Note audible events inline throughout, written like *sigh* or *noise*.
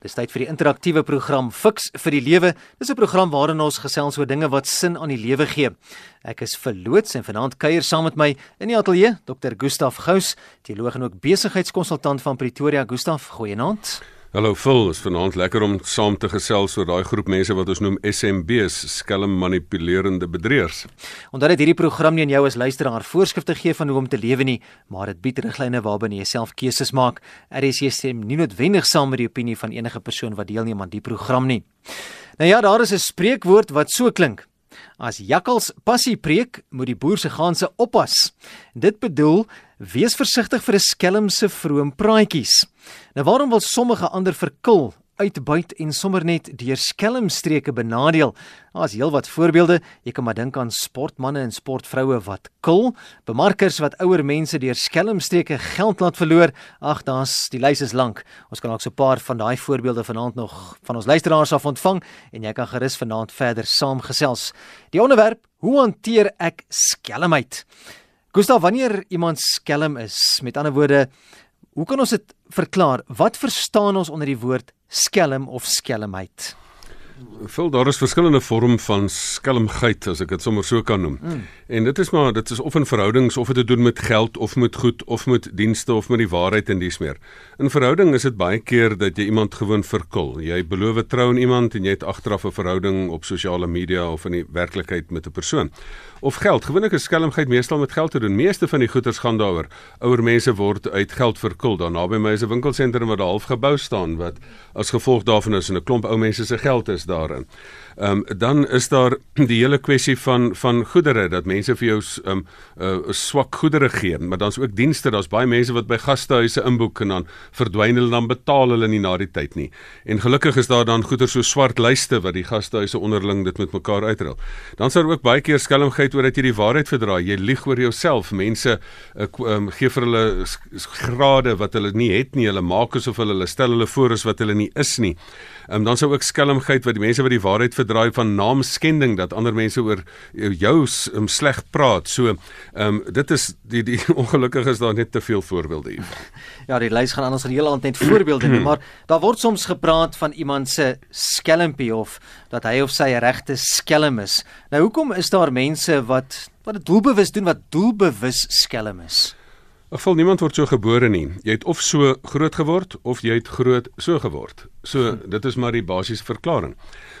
Dis tyd vir die interaktiewe program Fix vir die Lewe. Dis 'n program waarin ons gesels oor dinge wat sin aan die lewe gee. Ek is verloots en vanaand kuier saam met my in die ateljee Dr. Gustaf Gous, teoloog en ook besigheidskonsultant van Pretoria. Gustaf, goeienaand. Hallo Phil, is vanaand lekker om saam te gesels oor daai groep mense wat ons noem SMB's, skelm manipulerende bedrieërs. Omdat dit hierdie program nie aan jou as luisteraar voorskrifte gee van hoe om te lewe nie, maar dit bied riglyne waarbinne jy self keuses maak. RSC stem nie noodwendig saam met die opinie van enige persoon wat deelneem aan die program nie. Nou ja, daar is 'n spreekwoord wat so klink: As jakkals passie preek, moet die boer se ganse oppas. Dit bedoel Wees versigtig vir 'n skelm se vroom praatjies. Nou waarom wil sommige ander verkil, uitbuit en sommer net deur skelmstreke benadeel? Daar's heelwat voorbeelde. Jy kan maar dink aan sportmense en sportvroue wat kil, bemarkers wat ouer mense deur skelmstreke geld laat verloor. Ag, daar's die lys is lank. Ons kan ook so 'n paar van daai voorbeelde vanaand nog van ons luisteraars af ontvang en jy kan gerus vanaand verder saamgesels. Die onderwerp: Hoe hanteer ek skelmheid? Gustav, wanneer iemand skelm is, met ander woorde, hoe kan ons dit verklaar? Wat verstaan ons onder die woord skelm of skelmheid? Vul daar is verskillende vorm van skelmgeit as ek dit sommer so kan noem. Mm. En dit is maar dit is of in verhoudings of dit te doen met geld of met goed of met dienste of met die waarheid en dies meer. In verhouding is dit baie keer dat jy iemand gewoon verkil. Jy beloof trou aan iemand en jy het agteraf 'n verhouding op sosiale media of in die werklikheid met 'n persoon. Of geld, gewoonlik is skelmgeit meestal met geld te doen. Meeste van die goederes gaan daaroor. Ouer mense word uit geld verkil. Daar naby my is 'n winkelsentrum wat half gebou staan wat as gevolg daarvan is 'n klomp ou mense se geld is daarin. Ehm um, dan is daar *clears throat* die hele kwessie van van goedere dat mense vir jou ehm um, uh, swak goedere gee, maar dan's ook dienste. Daar's baie mense wat by gastehuise inboek en dan verdwyn hulle dan betaal hulle nie na die tyd nie. En gelukkig is daar dan goeder so swart lyste wat die gastehuise onderling dit met mekaar uitruil. Dan sal ook baie keer skelmgheid oor dat jy die waarheid verdraai. Jy lieg oor jouself. Mense uh, um, gee vir hulle grade wat hulle nie het nie. Hulle maak asof hulle hulle stel hulle voor as wat hulle nie is nie. Ehm um, dan sou ook skelmgeit wat die mense wat die waarheid verdraai van naamskending dat ander mense oor jou um, sleg praat. So ehm um, dit is die die *laughs* ongelukkig is daar net te veel voorbeelde hiervan. *laughs* Ja, die lys gaan anders 'n hele aand net voorbeelde neem, maar *clears throat* daar word soms gepraat van iemand se skelmpie of dat hy of sy regte skelm is. Nou hoekom is daar mense wat wat dit doelbewus doen wat doelbewus skelm is? Geval niemand word so gebore nie. Jy het of so groot geword of jy het groot so geword. So dit is maar die basiese verklaring.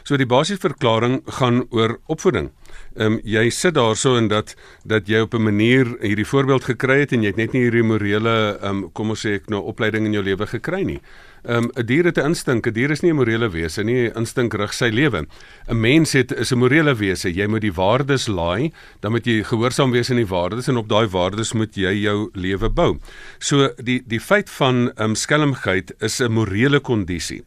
So die basiese verklaring gaan oor opvoeding. Ehm um, jy sit daarso en dat dat jy op 'n manier hierdie voorbeeld gekry het en jy het net nie hierdie morele ehm um, kom ons sê ek nou opleiding in jou lewe gekry nie. Ehm um, 'n dier het 'n instink, 'n dier is nie 'n morele wese nie, instink rig sy lewe. 'n Mens het is 'n morele wese. Jy moet die waardes laai, dan moet jy gehoorsaam wees aan die waardes en op daai waardes moet jy jou lewe bou. So die die feit van ehm um, skelmgeit is 'n morele kondisie.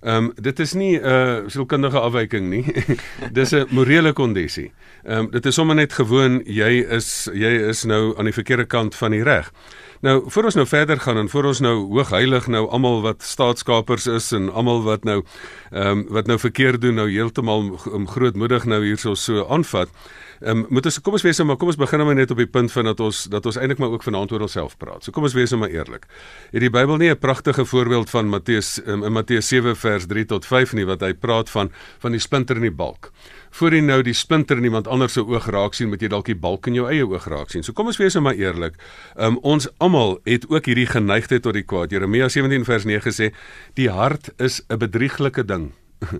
Ehm um, dit is nie 'n uh, sielkundige afwyking nie. *laughs* dis 'n morele kondisie. Ehm um, dit is sommer net gewoon jy is jy is nou aan die verkeerde kant van die reg. Nou, voor ons nou verder gaan en voor ons nou hoogheilig nou almal wat staatskapers is en almal wat nou ehm um, wat nou verkeerd doen nou heeltemal um, grootmoedig nou hierso so aanvat. Ehm um, moet ons kom ons wees nou maar kom ons begin nou net op die punt van dat ons dat ons eintlik maar ook vanaand oor onsself praat. So kom ons wees nou maar eerlik. Het die Bybel nie 'n pragtige voorbeeld van Matteus um, in Matteus 7 vers 3 tot 5 nie wat hy praat van van die splinter in die balk voor jy nou die splinter in iemand anders se oog raak sien, moet jy dalk die balk in jou eie oog raak sien. So kom ons wees nou maar eerlik. Um, ons almal het ook hierdie geneigtheid tot die kwaad. Jeremia 17 vers 9 sê die hart is 'n bedrieglike ding. *laughs*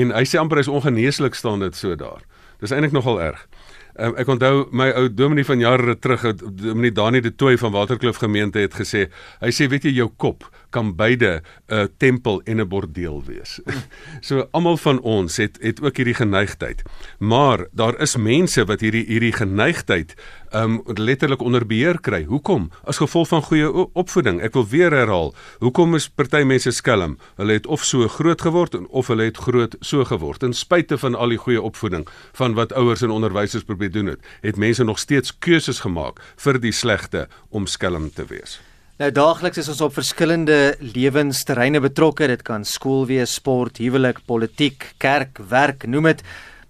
en hy sê amper is ongeneeslik staan dit so daar. Dis eintlik nogal erg. Um, ek onthou my ou dominee van jare terug, dominee Dani de Tooi van Waterkloof gemeente het gesê, hy sê weet jy jou kop kan beide 'n uh, tempel en 'n bordeel wees. *laughs* so almal van ons het het ook hierdie geneigtheid. Maar daar is mense wat hierdie hierdie geneigtheid um letterlik onder beheer kry. Hoekom? As gevolg van goeie opvoeding. Ek wil weer herhaal. Hoekom is party mense skelm? Hulle het of so groot geword of hulle het groot so geword. Ten spyte van al die goeie opvoeding van wat ouers en onderwysers probeer doen het, het mense nog steeds keuses gemaak vir die slegte om skelm te wees. Nou daagliks is ons op verskillende lewensterreine betrokke. Dit kan skool wees, sport, huwelik, politiek, kerk, werk, noem dit.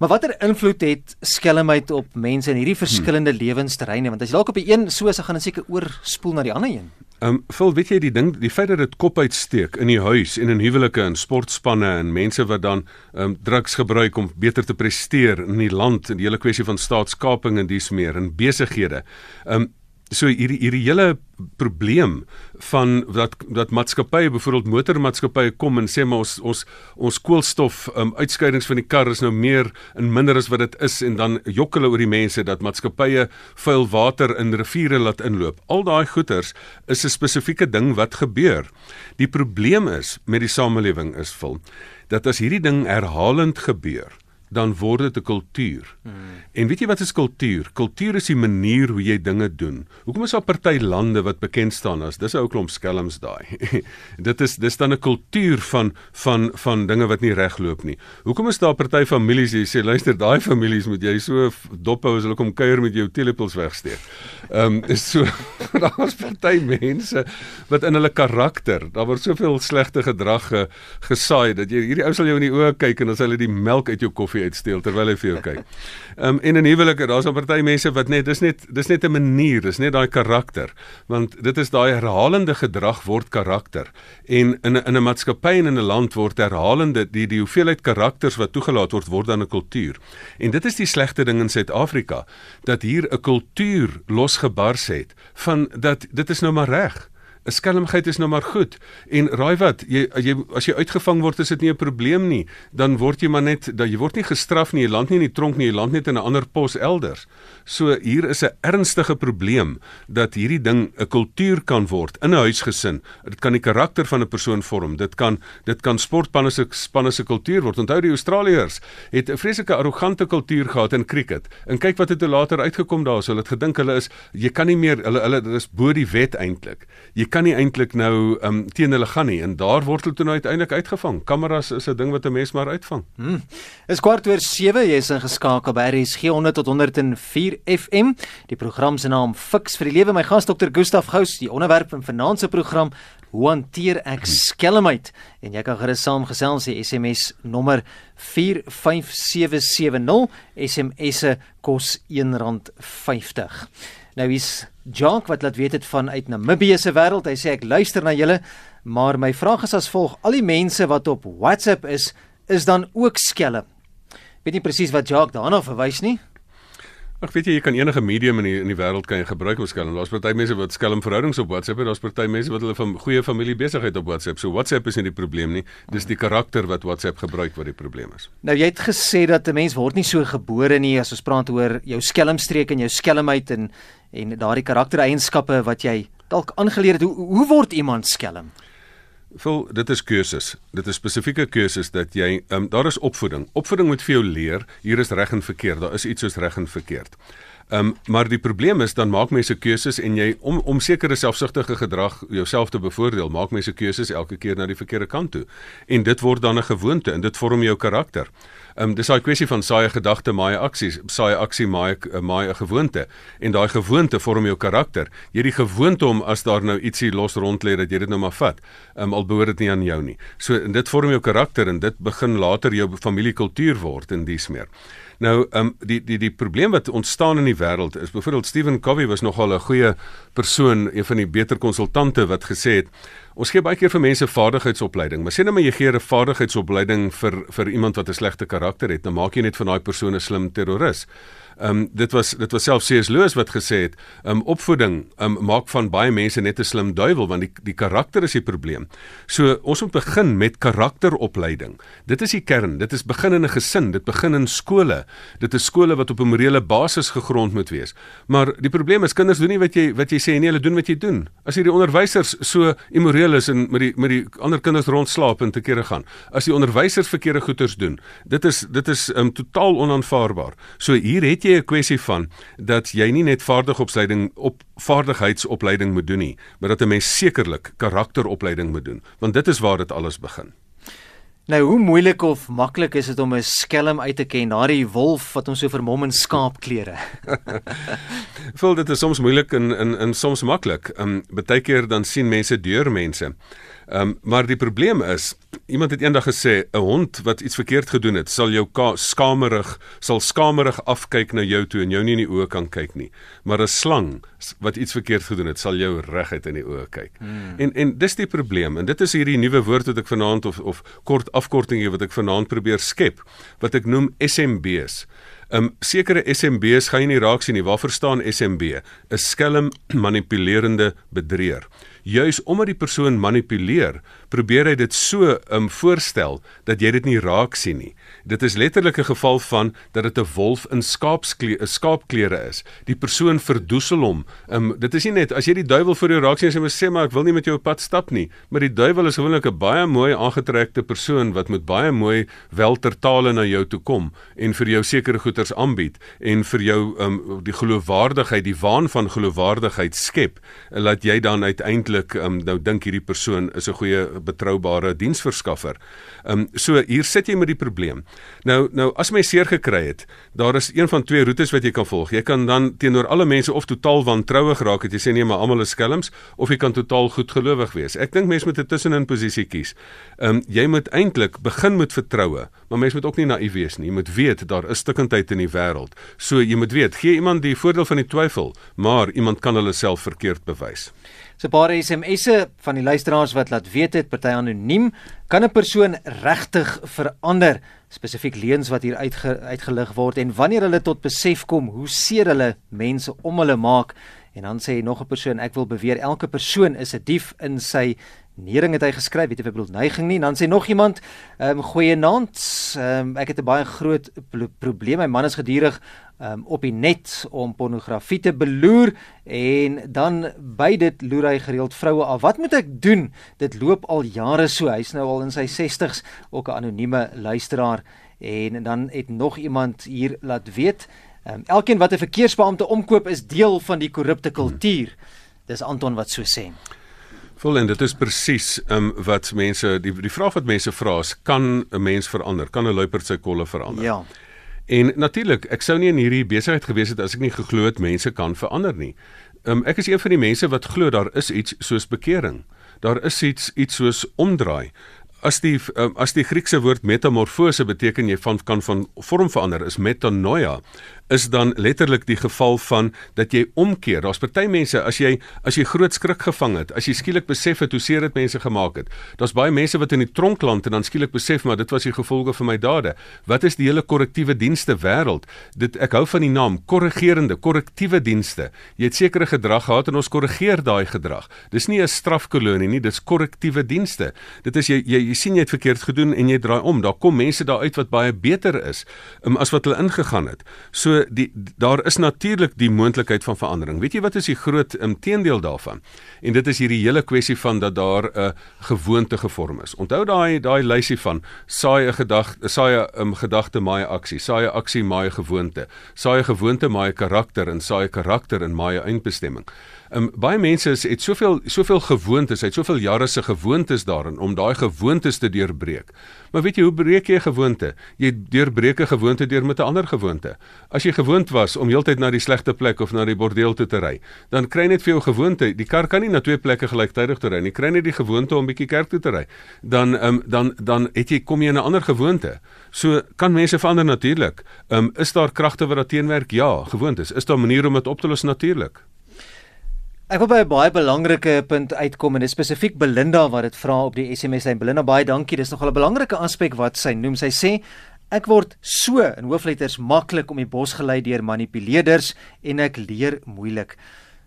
Maar watter invloed het skelmheid op mense in hierdie verskillende hmm. lewensterreine? Want as jy dalk op 'n een so se gaan dit seker oorspoel na die ander een. Ehm um, vol weet jy die ding die feit dat dit kop uitsteek in die huis en in huwelike en sportspanne en mense wat dan ehm um, drugs gebruik om beter te presteer in die land en die hele kwessie van staatskaping en dies meer en besighede. Ehm um, so hierdie hierdie hele probleem van dat dat maatskappye byvoorbeeld motormaatskappye kom en sê maar ons ons ons koolstof um, uitskeidings van die kar is nou meer en minder as wat dit is en dan jok hulle oor die mense dat maatskappye vuil water in riviere laat inloop. Al daai goeters is 'n spesifieke ding wat gebeur. Die probleem is met die samelewing is vol dat as hierdie ding herhalend gebeur dan word dit 'n kultuur. Hmm. En weet jy wat is kultuur? Kultuur is die manier hoe jy dinge doen. Hoekom is daar party lande wat bekend staan as dis 'n ou klomp skelms daai. *laughs* dit is dis dan 'n kultuur van van van dinge wat nie regloop nie. Hoekom is daar party families jy sê luister daai families moet jy so dop hou as hulle kom kuier met jou telepils wegsteek. Ehm um, is *laughs* so daar's party mense wat in hulle karakter, daar word soveel slegte gedrag ge, gesaai dat jy hierdie ou sal jou in die oë kyk en dan sal hy die melk uit jou koffie uitsteel terwyl hy vir jou kyk. *laughs* Ehm um, en in huwelike, daar's 'n party mense wat net dis net dis net 'n manier, dis net daai karakter, want dit is daai herhalende gedrag word karakter. En in in 'n maatskappy en in 'n land word herhalende die die hoeveelheid karakters wat toegelaat word word dan 'n kultuur. En dit is die slegte ding in Suid-Afrika dat hier 'n kultuur losgebars het van dat dit is nou maar reg. 'n skelmgeit is nou maar goed. En raai wat, jy jy as jy uitgevang word, is dit nie 'n probleem nie. Dan word jy maar net dat jy word nie gestraf nie, jy land nie in die tronk nie, jy land net in 'n ander pos elders. So hier is 'n ernstige probleem dat hierdie ding 'n kultuur kan word in 'n huisgesin. Dit kan die karakter van 'n persoon vorm. Dit kan dit kan sportspanne se spanne se kultuur word. Onthou die Australiërs het 'n vreeslike arrogante kultuur gehad in cricket. En kyk wat het hulle later uitgekom daar. So hulle het gedink hulle is jy kan nie meer hulle hulle is bo die wet eintlik. Jy kan nie eintlik nou um, teen hulle gaan nie en daar word hulle toe nou uiteindelik uitgevang. Kameras is 'n ding wat 'n mens maar uitvang. Hmm. Is kwart oor 7 jy is ingeskakel by RSG 100 tot 104 FM. Die program se naam Fix vir die lewe. My gas Dr. Gustaf Gous, die onderwerp in vanaand se program Hoe hanteer ek skelmheid? En jy kan gerus saamgesels die SMS nommer 45770. SMS'e kos R1.50. Nou is Jacques wat laat weet het vanuit Namibië se wêreld. Hy sê ek luister na julle, maar my vraag is as volg: Al die mense wat op WhatsApp is, is dan ook skelm? Weet nie presies wat Jacques daarna verwys nie. Ag weet jy jy kan enige medium in die in die wêreld kan jy gebruik om skelm. Daar's party mense wat skelm verhoudings op WhatsApp het, daar's party mense wat hulle van goeie familie besigheid op WhatsApp. So WhatsApp is nie die probleem nie. Dis die karakter wat WhatsApp gebruik wat die probleem is. Nou jy het gesê dat 'n mens word nie so gebore nie as ons praat oor jou skelmstreek en jou skelmheid en en daardie karaktereienskappe wat jy dalk aangeleer het. Hoe, hoe word iemand skelm? Vol dit is keuses. Dit is spesifieke keuses dat jy um, daar is opvoeding. Opvoeding moet vir jou leer hier is reg en verkeerd. Daar is iets soos reg en verkeerd. Ehm um, maar die probleem is dan maak mense keuses en jy om om sekere selfsugtige gedrag jouself te bevoordeel, maak mense keuses elke keer na die verkeerde kant toe. En dit word dan 'n gewoonte en dit vorm jou karakter. Ehm um, dis daai kwessie van saai gedagte, maai aksies, saai aksie, maai maai 'n gewoonte en daai gewoonte vorm jou karakter. Jy die gewoonte om as daar nou ietsie los rond lê dat jy dit nou maar vat. Ehm um, al behoort dit nie aan jou nie. So dit vorm jou karakter en dit begin later jou familiekultuur word en dies meer. Nou, ehm um, die die die probleem wat ontstaan in die wêreld is byvoorbeeld Stephen Covey was nogal 'n goeie persoon, een van die beter konsultante wat gesê het Ons gee baie keer vir mense vaardigheidsopleiding, maar sê net maar jy gee 'n vaardigheidsopleiding vir vir iemand wat 'n slegte karakter het, dan maak jy net van daai persoon 'n slim terroris. Ehm um, dit was dit was self C.S. Lewis wat gesê het, ehm um, opvoeding ehm um, maak van baie mense net 'n slim duiwel want die die karakter is die probleem. So ons moet begin met karakteropleiding. Dit is die kern. Dit is begin in 'n gesin, dit begin in skole. Dit is skole wat op 'n morele basis gegrond moet wees. Maar die probleem is kinders doen nie wat jy wat jy sê nie, hulle doen wat jy doen. As hierdie onderwysers so immoreel is en met die met die ander kinders rondslaap en te kere gaan. As die onderwysers verkeerde goeders doen, dit is dit is ehm um, totaal onaanvaarbaar. So hier het jy 'n kwessie van dat jy nie net vaardigopleiding op vaardigheidsopleiding moet doen nie, maar dat 'n mens sekerlik karakteropleiding moet doen, want dit is waar dit alles begin. Nou hoe moeilik of maklik is dit om 'n skelm uit te ken, daardie wolf wat ons so vermom in skaapklere? *laughs* Voel dit is soms moeilik en en en soms maklik. Ehm um, baie keer dan sien mense deur mense. Ehm um, maar die probleem is iemand het eendag gesê 'n hond wat iets verkeerd gedoen het, sal jou skamerig sal skamerig afkyk na jou toe en jou nie in die oë kan kyk nie. Maar 'n slang wat iets verkeerd gedoen het, sal jou reguit in die oë kyk. Hmm. En en dis die probleem en dit is hierdie nuwe woord wat ek vanaand of of kort afkorting wat ek vanaand probeer skep wat ek noem SMB's. Um sekere SMB's gaan jy nie raak sien nie. Waarvoor staan SMB? 'n Skelm manipulerende bedrieër juis omdat die persoon manipuleer, probeer hy dit so um voorstel dat jy dit nie raak sien nie. Dit is letterlik 'n geval van dat dit 'n wolf in skaapsklere skaapklere is. Die persoon verdoesel hom. Um dit is nie net as jy die duiwel voor jou raak sien en jy sê maar ek wil nie met jou op pad stap nie, maar die duiwel is gewoonlik 'n baie mooi aangetrekte persoon wat met baie mooi weltertale na jou toe kom en vir jou sekere goederes aanbied en vir jou um die geloofwaardigheid, die waan van geloofwaardigheid skep, laat jy dan uiteindelik um, nou dink hierdie persoon is 'n goeie betroubare diensverskaffer. Um, so hier sit jy met die probleem. Nou nou as my seer gekry het, daar is een van twee roetes wat jy kan volg. Jy kan dan teenoor alle mense of totaal wantrouig raak, het jy sê nee, maar almal is skelms of jy kan totaal goedgelowig wees. Ek dink mense moet 'n tussenin posisie kies. Ehm um, jy moet eintlik begin met vertroue, maar mense moet ook nie naïef wees nie. Jy moet weet daar is stikkindheid in die wêreld. So jy moet weet, gee iemand die voordeel van die twyfel, maar iemand kan hulle self verkeerd bewys. So 'n paar SMS'e van die luisteraars wat laat weet het party anoniem kan 'n persoon regtig verander spesifiek leuns wat hier uitge, uitgelig word en wanneer hulle tot besef kom hoe seer hulle mense om hulle maak en dan sê nog 'n persoon ek wil beweer elke persoon is 'n dief in sy Nering het hy geskryf, weet jy wat bedoel neiging nie. Dan sê nog iemand, ehm um, goeienaand. Ehm um, ek het 'n baie groot probleem. My man is gedurig um, op die net om pornografie te beloer en dan by dit loer hy gereeld vroue af. Wat moet ek doen? Dit loop al jare so. Hy's nou al in sy 60's, ook 'n anonieme luisteraar en dan het nog iemand hier laat weet, um, elkeen wat 'n verkeersbeampte omkoop is deel van die korrupte kultuur. Dis Anton wat so sê. Vol en dit is presies um, wat mense die die vraag wat mense vra is kan 'n mens verander? Kan 'n luiperd sy kolle verander? Ja. En natuurlik, ek sou nie in hierdie besigheid gewees het as ek nie geglo het mense kan verander nie. Um, ek is een van die mense wat glo daar is iets soos bekering. Daar is iets iets soos omdraai. As die um, as die Griekse woord metamorfose beteken jy van kan van vorm verander is metanoia is dan letterlik die geval van dat jy omkeer. Daar's party mense as jy as jy groot skrik gevang het, as jy skielik besef het hoe seer dit mense gemaak het. Daar's baie mense wat in die tronk land en dan skielik besef maar dit was die gevolge van my dade. Wat is die hele korrektiewe dienste wêreld? Dit ek hou van die naam korrigerende korrektiewe dienste. Jy het sekere gedrag gehad en ons korrigeer daai gedrag. Dis nie 'n strafkolonie nie, dis korrektiewe dienste. Dit is jy jy, jy sien jy het verkeerd gedoen en jy draai om. Daar kom mense daar uit wat baie beter is um, as wat hulle ingegaan het. So die daar is natuurlik die moontlikheid van verandering. Weet jy wat is die groot um, teendeel daarvan? En dit is hierdie hele kwessie van dat daar 'n uh, gewoonte gevorm is. Onthou daai daai lysie van saai 'n gedagte, saai 'n um, gedagte maai aksie, saai 'n aksie maai gewoonte, saai 'n gewoonte maai karakter en saai 'n karakter in maai eindbestemming. Um, baie mense is, het soveel soveel gewoontes, het soveel jare se gewoontes daarin om daai gewoontes te deurbreek. Maar weet jy hoe breek jy 'n gewoonte? Jy deurbreek 'n gewoonte deur met 'n ander gewoonte. As jy gewoond was om heeltyd na die slegte plek of na die bordeel toe te ry, dan kry net vir jou gewoonte. Die kar kan nie na twee plekke gelyktydig toe ry nie. Kry net die gewoonte om bietjie kerk toe te ry. Dan um, dan dan het jy kom jy in 'n ander gewoonte. So kan mense verander natuurlik. Um, is daar kragte wat daarteen werk? Ja, gewoontes. Is daar maniere om dit op te los natuurlik? Ek wil by 'n baie belangrike punt uitkom en dit spesifiek Belinda wat dit vra op die SMS lyn. Belinda, baie dankie. Dis nogal 'n belangrike aspek wat sy noem. Sy sê ek word so in hoofletters maklik om die bos gelei deur manipuleerders en ek leer moeilik.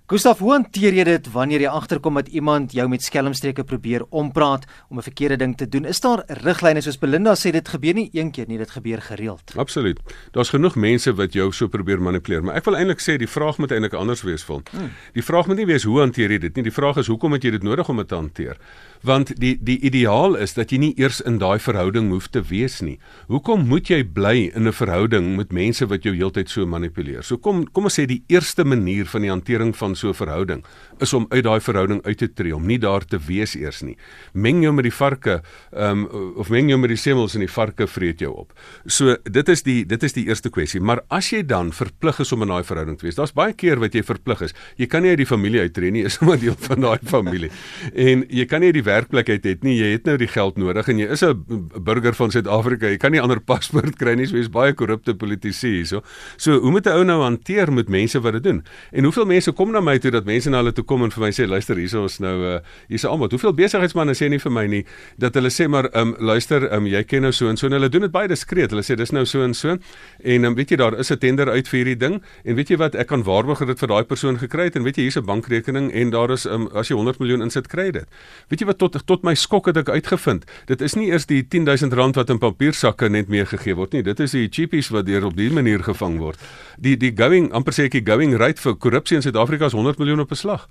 Gustav, hoe hanteer jy dit wanneer jy agterkom dat iemand jou met skelmstreke probeer ompraat om 'n verkeerde ding te doen? Is daar riglyne soos Belinda sê dit gebeur nie een keer nie, dit gebeur gereeld. Absoluut. Daar's genoeg mense wat jou so probeer manipuleer, maar ek wil eintlik sê die vraag moet eintlik anders wees vir hom. Hmm. Die vraag moet nie wees hoe hanteer jy dit nie, die vraag is hoekom het jy dit nodig om dit te hanteer? want die die ideaal is dat jy nie eers in daai verhouding hoef te wees nie. Hoekom moet jy bly in 'n verhouding met mense wat jou heeltyd so manipuleer? So kom kom ons sê die eerste manier van die hantering van van so 'n verhouding is om uit daai verhouding uit te tree, om nie daar te wees eers nie. Meng jou met die varke, ehm um, of meng jou met die semels en die varke vreet jou op. So dit is die dit is die eerste kwessie, maar as jy dan verplig is om in daai verhouding te wees, daar's baie keer wat jy verplig is. Jy kan nie uit die familie uittreë nie, is *laughs* sommer deel van daai familie. En jy kan nie uit die werkplek uit het nie, jy het nou die geld nodig en jy is 'n burger van Suid-Afrika, jy kan nie ander *laughs* paspoort kry nie, so jy's baie korrupte politici hierso. So hoe moet 'n ou nou hanteer met mense wat dit doen? En hoeveel mense kom na my toe dat mense na hulle toe kom en vir my sê luister hierso is nou uh hier's 'n aanbod. Hoeveel besigheidsmense sê nie vir my nie dat hulle sê maar ehm um, luister ehm um, jy ken nou so en so en hulle doen dit baie diskreet. Hulle sê dis nou so en so en ehm um, weet jy daar is 'n tender uit vir hierdie ding en weet jy wat ek kan waarborg dat dit vir daai persoon gekry het en weet jy hier's 'n bankrekening en daar is ehm um, as jy 100 miljoen insit kry dit. Weet jy wat tot tot my skok het ek uitgevind. Dit is nie eers die 10000 rand wat in papiersakke net meegegee word nie. Dit is die cheapies wat deur op die manier gevang word. Die die going amper sê ek die going rate vir korrupsie in Suid-Afrika is 100 miljoen op beslag.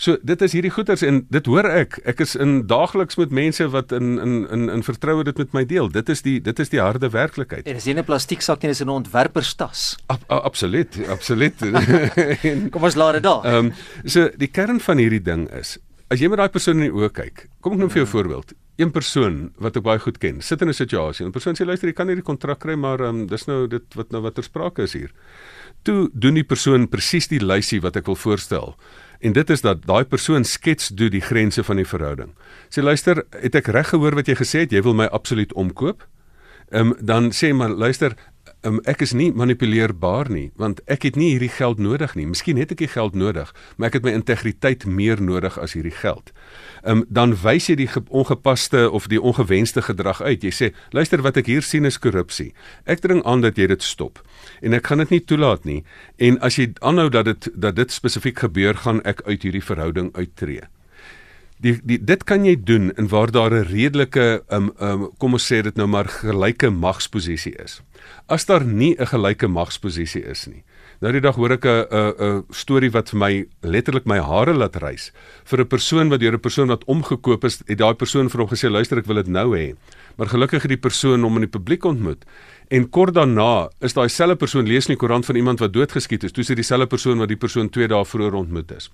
So dit is hierdie goeters en dit hoor ek. Ek is in daagliks met mense wat in in in in vertroue dit met my deel. Dit is die dit is die harde werklikheid. En dis nie 'n plastieksak nie, dis 'n ontwerperstas. Ab, absoluut, absoluut. *laughs* kom ons laat dit daar. Ehm um, so die kern van hierdie ding is as jy met daai persoon in die oë kyk. Kom ek noem vir jou 'n voorbeeld. Een persoon wat ek baie goed ken, sit in 'n situasie. 'n Persoon sê luister, jy kan hierdie kontrak kry, maar um, dis nou dit wat nou watter sprake is hier. Toe doen die persoon presies die lysie wat ek wil voorstel. En dit is dat daai persoon skets doen die grense van die verhouding. Sê luister, het ek reg gehoor wat jy gesê het? Jy wil my absoluut omkoop? Ehm um, dan sê maar luister, um, ek is nie manipuleerbaar nie, want ek het nie hierdie geld nodig nie. Miskien het ek die geld nodig, maar ek het my integriteit meer nodig as hierdie geld um, dan wys jy die ongepaste of die ongewenste gedrag uit. Jy sê, "Luister, wat ek hier sien is korrupsie. Ek dring aan dat jy dit stop en ek gaan dit nie toelaat nie. En as jy aanhou dat dit dat dit spesifiek gebeur, gaan ek uit hierdie verhouding uittreë." Die, die dit kan jy doen in waar daar 'n redelike um, um kom ons sê dit nou maar gelyke magsposisie is. As daar nie 'n gelyke magsposisie is nie, Nou die dag hoor ek 'n 'n storie wat vir my letterlik my hare laat rys vir 'n persoon wat deur 'n persoon wat omgekoop is, het daai persoon vir hom gesê luister ek wil dit nou hê. Maar gelukkig het die persoon hom in die publiek ontmoet En kort daarna is daai selfde persoon lees in die koerant van iemand wat doodgeskiet is. Toe sit dieselfde persoon wat die persoon 2 dae vroeër ontmoet is.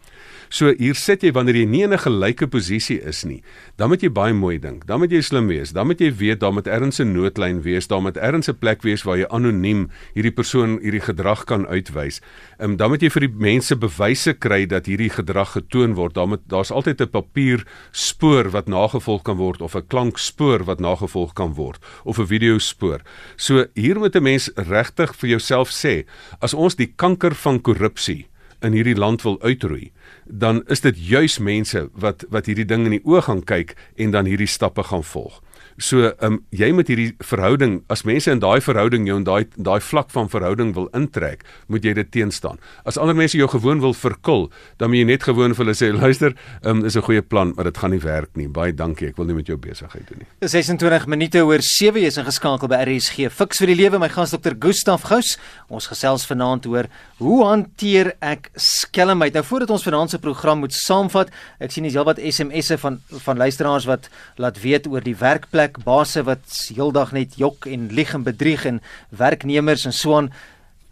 So hier sit jy wanneer jy nie in 'n gelyke posisie is nie. Dan moet jy baie mooi dink. Dan moet jy slim wees. Dan moet jy weet daar moet ergens 'n noodlyn wees. Daar moet ergens 'n plek wees waar jy anoniem hierdie persoon hierdie gedrag kan uitwys. Ehm dan moet jy vir die mense bewyse kry dat hierdie gedrag getoon word. Daar moet daar's altyd 'n papier spoor wat nagevolg kan word of 'n klankspoor wat nagevolg kan word of 'n video spoor. So hier moet 'n mens regtig vir jouself sê, as ons die kanker van korrupsie in hierdie land wil uitroei, dan is dit juis mense wat wat hierdie ding in die oë gaan kyk en dan hierdie stappe gaan volg. So, ehm um, jy moet hierdie verhouding as mense in daai verhouding jou in daai daai vlak van verhouding wil intrek, moet jy dit teenstaan. As ander mense jou gewoon wil verkil, dan moet jy net gewoon vir hulle sê, luister, ehm um, is 'n goeie plan, maar dit gaan nie werk nie. Baie dankie, ek wil nie met jou besigheid doen nie. 26 minute oor 7 is ingeskakel by RSG. Fiks vir die lewe, my gas dokter Gustaf Gous. Ons gesels vanaand oor hoe hanteer ek skelmheid. Nou voordat ons vanaand se program moet saamvat, ek sien dis heelwat SMS'e van van luisteraars wat laat weet oor die werkplek plek basse wat heeldag net jok en lieg en bedrieg en werknemers en so aan.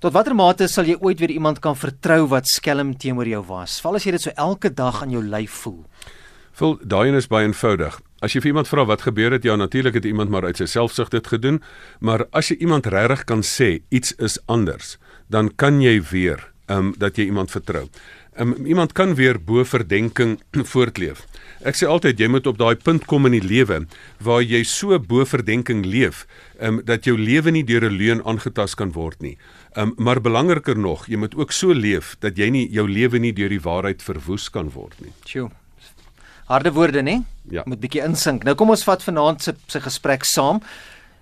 Tot watter mate sal jy ooit weer iemand kan vertrou wat skelm teenoor jou was? Val as jy dit so elke dag aan jou lyf voel. Voel daai een is baie eenvoudig. As jy vir iemand vra wat gebeur het, ja natuurlik het iemand maar uit sy selfsug dit gedoen, maar as jy iemand regtig kan sê iets is anders, dan kan jy weer ehm um, dat jy iemand vertrou. Ehm um, iemand kan weer bo verdenking *clears throat* voortleef. Ek sê altyd jy moet op daai punt kom in die lewe waar jy so bo verdenking leef, um, dat jou lewe nie deur 'n leuen aangetast kan word nie. Um, maar belangriker nog, jy moet ook so leef dat jy nie jou lewe nie deur die waarheid verwoes kan word nie. Sjoe. Harde woorde, né? Ja. Moet bietjie insink. Nou kom ons vat vanaand se se gesprek saam.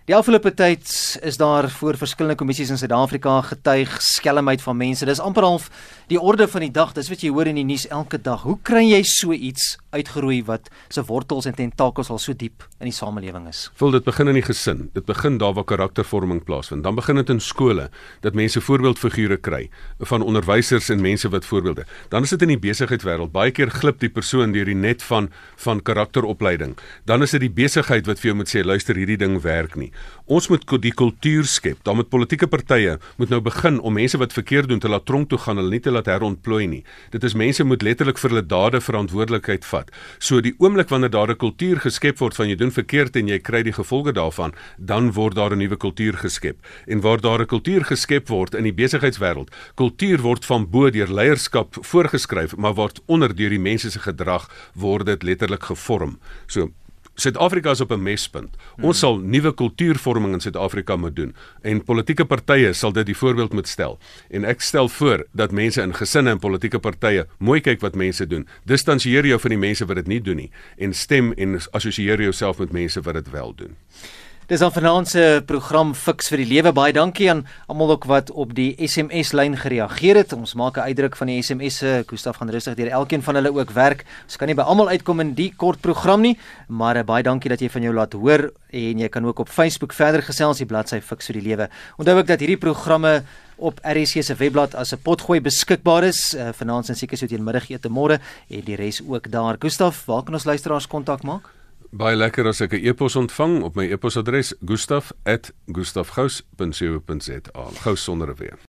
Die afgelope tyd is daar voor verskillende kommissies in Suid-Afrika getuig skelmheid van mense. Dis amper half die orde van die dag. Dis wat jy hoor in die nuus elke dag. Hoe kry jy so iets uitgeroei wat se wortels en tentakels al so diep in die samelewing is. Vol dit begin in die gesin. Dit begin daar waar karaktervorming plaasvind. Dan begin dit in skole dat mense voorbeeldfigure kry van onderwysers en mense wat voorbeelde. Dan is dit in die besigheidswêreld. Baie keer glip die persoon deur die net van van karakteropleiding. Dan is dit die besigheid wat vir jou moet sê luister hierdie ding werk nie. Ons moet die kultuur skep. Dan met politieke partye moet nou begin om mense wat verkeerd doen te laat tronk toe gaan, hulle nie te laat herontplooi nie. Dit is mense moet letterlik vir hulle dade verantwoordelikheid vat. So die oomblik wanneer daar 'n kultuur geskep word van jy doen verkeerd en jy kry die gevolge daarvan, dan word daar 'n nuwe kultuur geskep. En waar daar 'n kultuur geskep word in die besigheidswêreld, kultuur word van bo deur leierskap voorgeskryf, maar word onder deur die mense se gedrag word dit letterlik gevorm. So Suid-Afrika is op 'n mespunt. Ons sal nuwe kultuurvorming in Suid-Afrika moet doen en politieke partye sal dit die voorbeeld moet stel. En ek stel voor dat mense in gesinne en politieke partye mooi kyk wat mense doen. Distansieer jou van die mense wat dit nie doen nie en stem en assosieer jouself met mense wat dit wel doen. Dis dan vanaand se program Fix vir die Lewe. Baie dankie aan almal ook wat op die SMS lyn gereageer het. Ons maak 'n uitdruk van die SMS'e. Gustaf gaan rustig deur elkeen van hulle ook werk. Ons kan nie by almal uitkom in die kort program nie, maar uh, baie dankie dat jy van jou laat hoor en jy kan ook op Facebook verder gesels die bladsy Fix vir die Lewe. Onthou ook dat hierdie programme op RSC se webblad as 'n potgooi beskikbaar is. Uh, vanaand en seker so teen middagete môre en die res ook daar. Gustaf, waar kan ons luisteraars kontak maak? Baie lekker as ek 'n e-pos ontvang op my e-posadres gustaf@gustafgous.co.za. Gous sonder 'n w.